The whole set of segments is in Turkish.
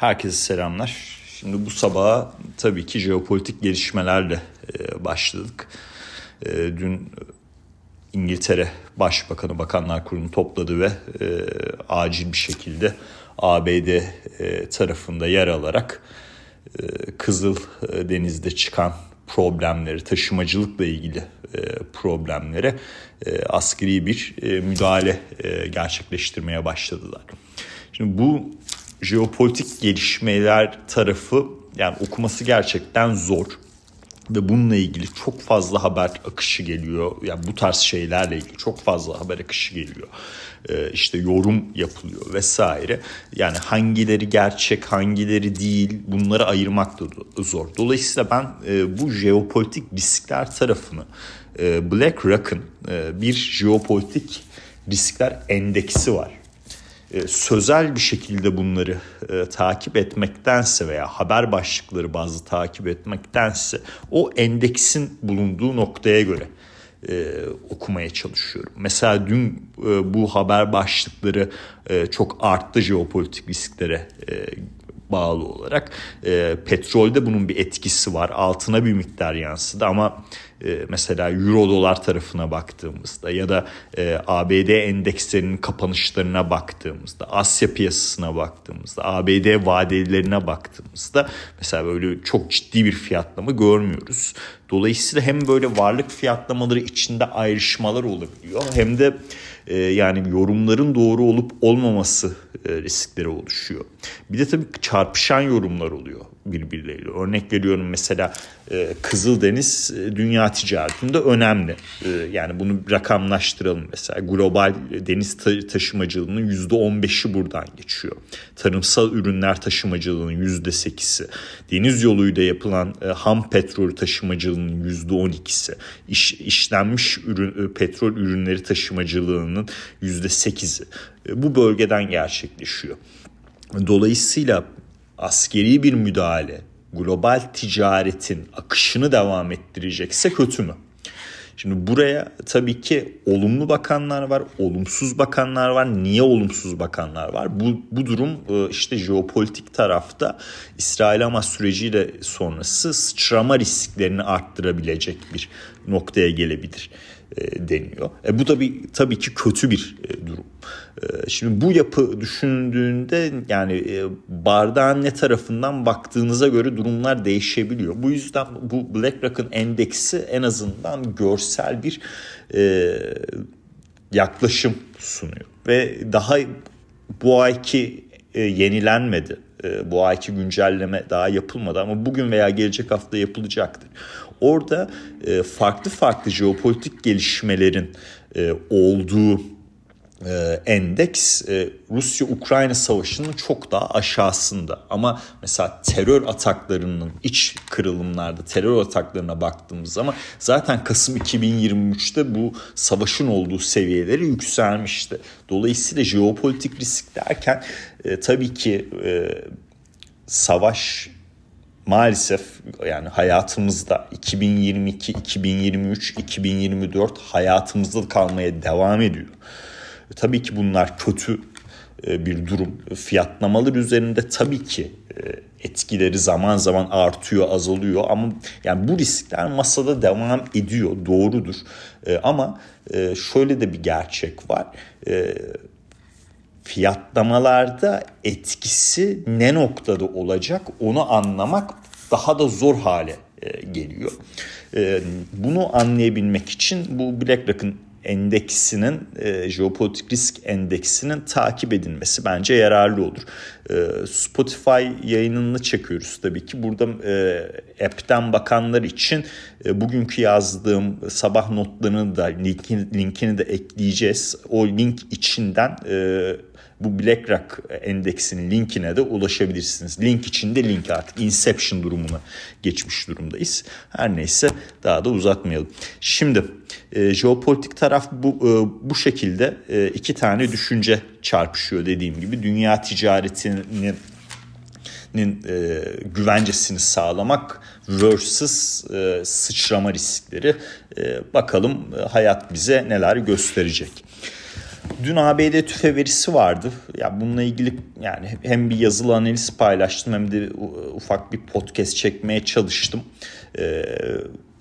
Herkese selamlar. Şimdi bu sabaha tabii ki jeopolitik gelişmelerle e, başladık. E, dün İngiltere Başbakanı Bakanlar Kurulu topladı ve e, acil bir şekilde ABD tarafında yer alarak Kızıl Deniz'de çıkan problemleri, taşımacılıkla ilgili problemlere askeri bir müdahale gerçekleştirmeye başladılar. Şimdi bu jeopolitik gelişmeler tarafı yani okuması gerçekten zor ve bununla ilgili çok fazla haber akışı geliyor. Yani bu tarz şeylerle ilgili çok fazla haber akışı geliyor. Ee, işte yorum yapılıyor vesaire. Yani hangileri gerçek, hangileri değil bunları ayırmak da zor. Dolayısıyla ben e, bu jeopolitik riskler tarafını e, BlackRock'ın e, bir jeopolitik riskler endeksi var sözel bir şekilde bunları e, takip etmektense veya haber başlıkları bazı takip etmektense o endeksin bulunduğu noktaya göre e, okumaya çalışıyorum. Mesela dün e, bu haber başlıkları e, çok arttı jeopolitik risklere e, bağlı olarak. E, petrolde bunun bir etkisi var. Altına bir miktar yansıdı ama e, mesela euro dolar tarafına baktığımızda ya da e, ABD endekslerinin kapanışlarına baktığımızda, Asya piyasasına baktığımızda, ABD vadelilerine baktığımızda mesela böyle çok ciddi bir fiyatlama görmüyoruz. Dolayısıyla hem böyle varlık fiyatlamaları içinde ayrışmalar olabiliyor hem de e, yani yorumların doğru olup olmaması e, riskleri oluşuyor. Bir de tabii çarpışan yorumlar oluyor birbirleriyle. Örnek veriyorum mesela e, Kızıldeniz e, dünya ticaretinde önemli. E, yani bunu rakamlaştıralım mesela. Global deniz taşımacılığının %15'i buradan geçiyor. Tarımsal ürünler taşımacılığının %8'i. Deniz yoluyla yapılan ham petrol taşımacılığının %12'si. İş, işlenmiş ürün, petrol ürünleri taşımacılığının %8'i. Bu bölgeden gerçekleşiyor. Dolayısıyla askeri bir müdahale global ticaretin akışını devam ettirecekse kötü mü? Şimdi buraya tabii ki olumlu bakanlar var, olumsuz bakanlar var. Niye olumsuz bakanlar var? Bu, bu durum e, işte jeopolitik tarafta İsrail-Hamas süreciyle sonrası sıçrama risklerini arttırabilecek bir noktaya gelebilir e, deniyor. E, bu tabii tabii ki kötü bir e, durum. E, şimdi bu yapı düşündüğünde yani e, bardağın ne tarafından baktığınıza göre durumlar değişebiliyor. Bu yüzden bu BlackRock'ın endeksi en azından görsel bir yaklaşım sunuyor ve daha bu ayki yenilenmedi. Bu ayki güncelleme daha yapılmadı ama bugün veya gelecek hafta yapılacaktır. Orada e, farklı farklı jeopolitik gelişmelerin e, olduğu e, endeks e, Rusya-Ukrayna savaşının çok daha aşağısında. Ama mesela terör ataklarının iç kırılımlarda terör ataklarına baktığımız zaman zaten Kasım 2023'te bu savaşın olduğu seviyeleri yükselmişti. Dolayısıyla jeopolitik risk derken e, tabii ki e, savaş maalesef yani hayatımızda 2022, 2023, 2024 hayatımızda kalmaya devam ediyor. Tabii ki bunlar kötü e, bir durum. Fiyatlamalar üzerinde tabii ki e, etkileri zaman zaman artıyor, azalıyor ama yani bu riskler masada devam ediyor, doğrudur. E, ama şöyle de bir gerçek var. Fiyatlamalarda etkisi ne noktada olacak onu anlamak daha da zor hale geliyor. Bunu anlayabilmek için bu BlackRock'ın endeksinin e, jeopolitik risk endeksinin takip edilmesi bence yararlı olur. E, Spotify yayınını çekiyoruz tabii ki. Burada e, app'ten bakanlar için e, bugünkü yazdığım sabah notlarını da linkin, linkini de ekleyeceğiz. O link içinden e, bu BlackRock endeksinin linkine de ulaşabilirsiniz. Link içinde link artık Inception durumuna geçmiş durumdayız. Her neyse daha da uzatmayalım. Şimdi e, jeopolitik taraf bu e, bu şekilde e, iki tane düşünce çarpışıyor dediğim gibi. Dünya ticaretinin e, güvencesini sağlamak versus e, sıçrama riskleri. E, bakalım e, hayat bize neler gösterecek. Dün ABD tüfe verisi vardı. Ya bununla ilgili yani hem bir yazılı analiz paylaştım hem de ufak bir podcast çekmeye çalıştım. Ee,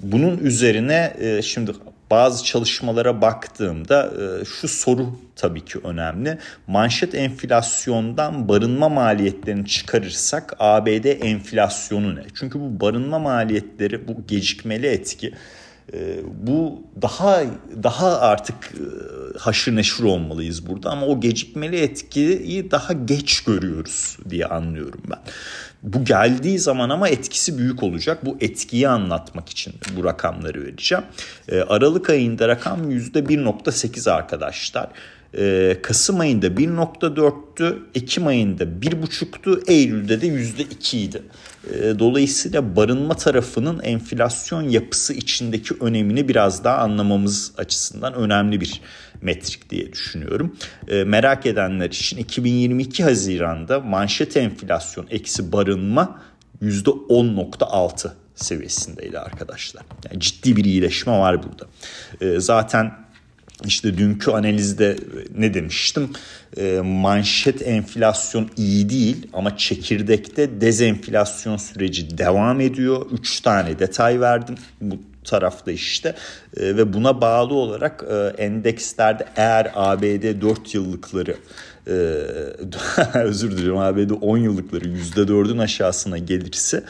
bunun üzerine e, şimdi bazı çalışmalara baktığımda e, şu soru tabii ki önemli. Manşet enflasyondan barınma maliyetlerini çıkarırsak ABD enflasyonu ne? Çünkü bu barınma maliyetleri bu gecikmeli etki e, bu daha daha artık haşır neşir olmalıyız burada ama o gecikmeli etkiyi daha geç görüyoruz diye anlıyorum ben. Bu geldiği zaman ama etkisi büyük olacak. Bu etkiyi anlatmak için bu rakamları vereceğim. E, Aralık ayında rakam %1.8 arkadaşlar. E, Kasım ayında 1.4'tü, Ekim ayında 1.5'tu, Eylül'de de %2 idi. E, dolayısıyla barınma tarafının enflasyon yapısı içindeki önemini biraz daha anlamamız açısından önemli bir metrik diye düşünüyorum. E, merak edenler için 2022 Haziran'da manşet enflasyon eksi barınma %10.6 seviyesindeydi arkadaşlar. Yani ciddi bir iyileşme var burada. E, zaten işte dünkü analizde ne demiştim? E, manşet enflasyon iyi değil ama çekirdekte dezenflasyon süreci devam ediyor. Üç tane detay verdim. Bu tarafta işte e, ve buna bağlı olarak e, endekslerde eğer ABD 4 yıllıkları e, özür dilerim ABD 10 yıllıkları %4'ün aşağısına gelirse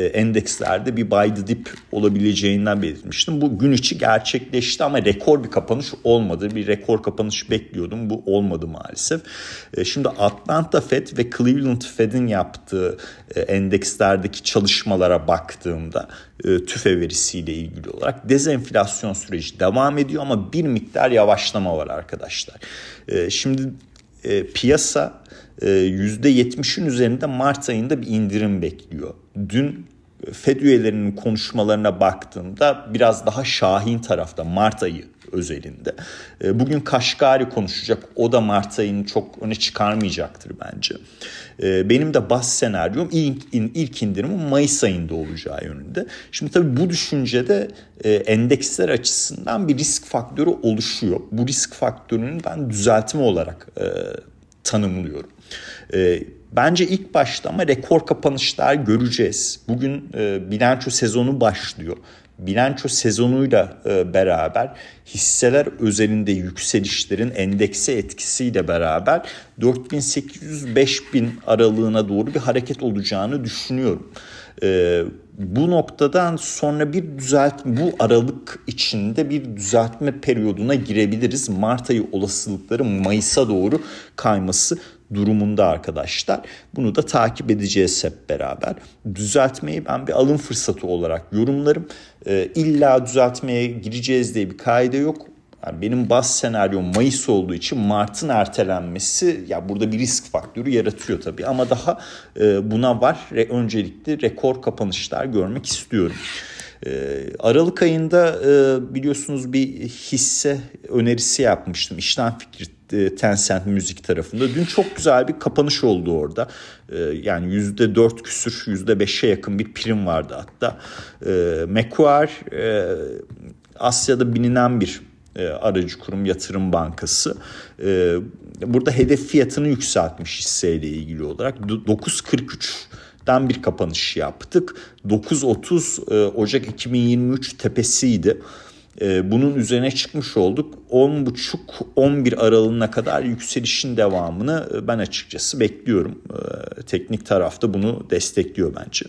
endekslerde bir buy the dip olabileceğinden belirtmiştim. Bu gün içi gerçekleşti ama rekor bir kapanış olmadı. Bir rekor kapanış bekliyordum. Bu olmadı maalesef. E, şimdi Atlanta Fed ve Cleveland Fed'in yaptığı e, endekslerdeki çalışmalara baktığımda tüfe verisiyle ilgili olarak dezenflasyon süreci devam ediyor ama bir miktar yavaşlama var arkadaşlar. Şimdi piyasa %70'in üzerinde Mart ayında bir indirim bekliyor. Dün Fed üyelerinin konuşmalarına baktığımda biraz daha Şahin tarafta Mart ayı özelinde. E, bugün Kaşgari konuşacak. O da Mart ayını çok öne çıkarmayacaktır bence. E, benim de bas senaryom ilk, ilk indirimin Mayıs ayında olacağı yönünde. Şimdi tabii bu düşüncede e, endeksler açısından bir risk faktörü oluşuyor. Bu risk faktörünü ben düzeltme olarak tanımlıyorum. Bence ilk başta ama rekor kapanışlar göreceğiz. Bugün e, bilanço sezonu başlıyor. Bilanço sezonuyla e, beraber hisseler özelinde yükselişlerin endekse etkisiyle beraber 4800-5000 aralığına doğru bir hareket olacağını düşünüyorum. E, bu noktadan sonra bir düzelt bu aralık içinde bir düzeltme periyoduna girebiliriz. Mart ayı olasılıkları Mayıs'a doğru kayması durumunda arkadaşlar. Bunu da takip edeceğiz hep beraber. Düzeltmeyi ben bir alım fırsatı olarak yorumlarım. Ee, illa düzeltmeye gireceğiz diye bir kaide yok. Yani benim baz senaryom Mayıs olduğu için Mart'ın ertelenmesi ya burada bir risk faktörü yaratıyor tabii ama daha e, buna var. Re, öncelikli rekor kapanışlar görmek istiyorum. E, Aralık ayında e, biliyorsunuz bir hisse önerisi yapmıştım. İşlem fikri e, Tencent Müzik tarafında. Dün çok güzel bir kapanış oldu orada. E, yani yüzde dört küsür, yüzde beşe yakın bir prim vardı hatta. E, Macquarie Asya'da bilinen bir aracı kurum yatırım bankası. Burada hedef fiyatını yükseltmiş hisseyle ilgili olarak 9.43'den bir kapanış yaptık. 9.30 Ocak 2023 tepesiydi. Ee, bunun üzerine çıkmış olduk. 10.5-11 aralığına kadar yükselişin devamını e, ben açıkçası bekliyorum. Teknik tarafta bunu destekliyor bence.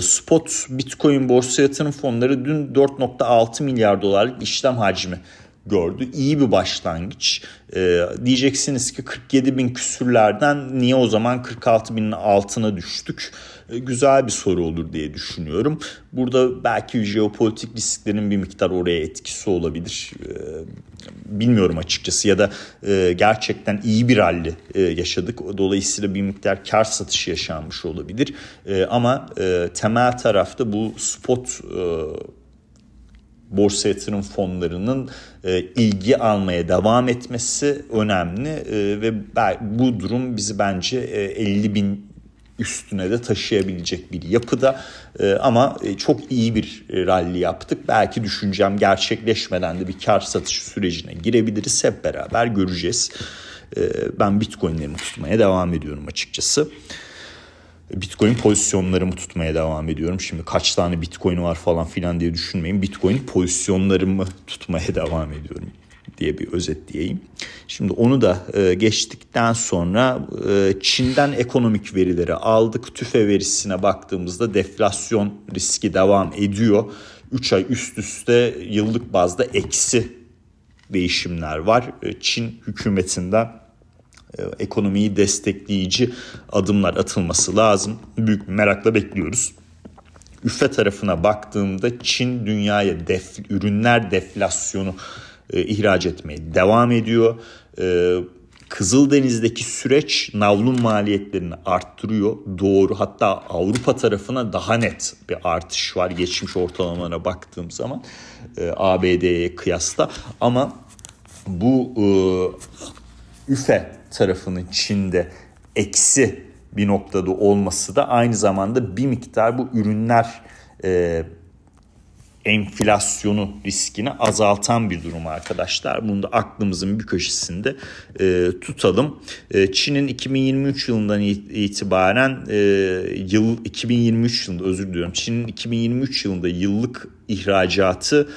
Spot Bitcoin borsa yatırım fonları dün 4.6 milyar dolarlık işlem hacmi gördü. İyi bir başlangıç. Ee, diyeceksiniz ki 47 bin küsürlerden niye o zaman 46 binin altına düştük? Ee, güzel bir soru olur diye düşünüyorum. Burada belki jeopolitik risklerin bir miktar oraya etkisi olabilir. Ee, bilmiyorum açıkçası ya da e, gerçekten iyi bir rally e, yaşadık. Dolayısıyla bir miktar kar satışı yaşanmış olabilir. E, ama e, temel tarafta bu spot e, borsa yatırım fonlarının e, ilgi almaya devam etmesi önemli e, ve bu durum bizi bence e, 50 bin üstüne de taşıyabilecek bir yapıda e, ama e, çok iyi bir rally yaptık. Belki düşüncem gerçekleşmeden de bir kar satış sürecine girebiliriz. Hep beraber göreceğiz. E, ben Bitcoin'lerimi tutmaya devam ediyorum açıkçası. Bitcoin pozisyonlarımı tutmaya devam ediyorum. Şimdi kaç tane Bitcoin var falan filan diye düşünmeyin. Bitcoin pozisyonlarımı tutmaya devam ediyorum diye bir özetleyeyim. Şimdi onu da e, geçtikten sonra e, Çin'den ekonomik verileri aldık. TÜFE verisine baktığımızda deflasyon riski devam ediyor. 3 ay üst üste yıllık bazda eksi değişimler var. E, Çin hükümetinden ekonomiyi destekleyici adımlar atılması lazım. Büyük merakla bekliyoruz. Üfe tarafına baktığımda Çin dünyaya def, ürünler deflasyonu e, ihraç etmeye devam ediyor. E, Kızıldeniz'deki süreç navlun maliyetlerini arttırıyor. Doğru. Hatta Avrupa tarafına daha net bir artış var geçmiş ortalamalara baktığım zaman e, ABD'ye kıyasla. Ama bu e, üfe tarafının Çin'de eksi bir noktada olması da aynı zamanda bir miktar bu ürünler e, enflasyonu riskini azaltan bir durum arkadaşlar. Bunu da aklımızın bir köşesinde e, tutalım. E, Çin'in 2023 yılından itibaren e, yıl 2023 yılında özür diliyorum. Çin'in 2023 yılında yıllık ihracatı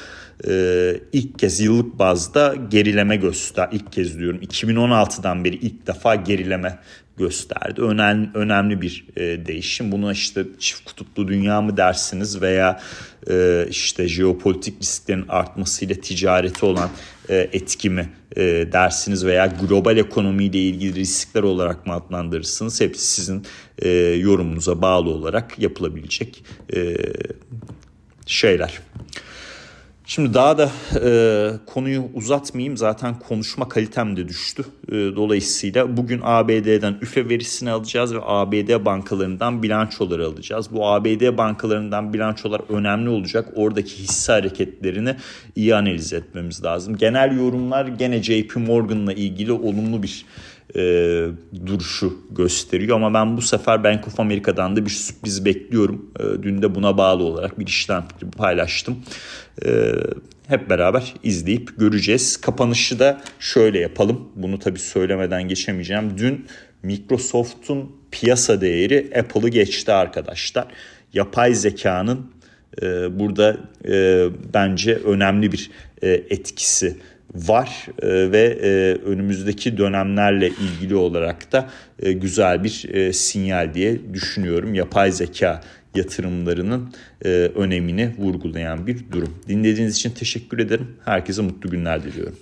e, ilk kez yıllık bazda gerileme göster. İlk kez diyorum 2016'dan beri ilk defa gerileme gösterdi. Önemli, önemli bir e, değişim. Buna işte çift kutuplu dünya mı dersiniz veya e, işte jeopolitik risklerin artmasıyla ticareti olan e, etki mi e, dersiniz veya global ekonomiyle ilgili riskler olarak mı adlandırırsınız? Hepsi sizin e, yorumunuza bağlı olarak yapılabilecek e, şeyler. Şimdi daha da e, konuyu uzatmayayım zaten konuşma kalitem de düştü. E, dolayısıyla bugün ABD'den üfe verisini alacağız ve ABD bankalarından bilançoları alacağız. Bu ABD bankalarından bilançolar önemli olacak. Oradaki hisse hareketlerini iyi analiz etmemiz lazım. Genel yorumlar gene JP Morgan'la ilgili olumlu bir e, duruşu gösteriyor. Ama ben bu sefer Bank of America'dan da bir sürpriz bekliyorum. E, dün de buna bağlı olarak bir işlem paylaştım. E, hep beraber izleyip göreceğiz. Kapanışı da şöyle yapalım. Bunu tabii söylemeden geçemeyeceğim. Dün Microsoft'un piyasa değeri Apple'ı geçti arkadaşlar. Yapay zekanın e, burada e, bence önemli bir e, etkisi var e, ve e, önümüzdeki dönemlerle ilgili olarak da e, güzel bir sinyal diye düşünüyorum. Yapay zeka yatırımlarının önemini vurgulayan bir durum. Dinlediğiniz için teşekkür ederim. Herkese mutlu günler diliyorum.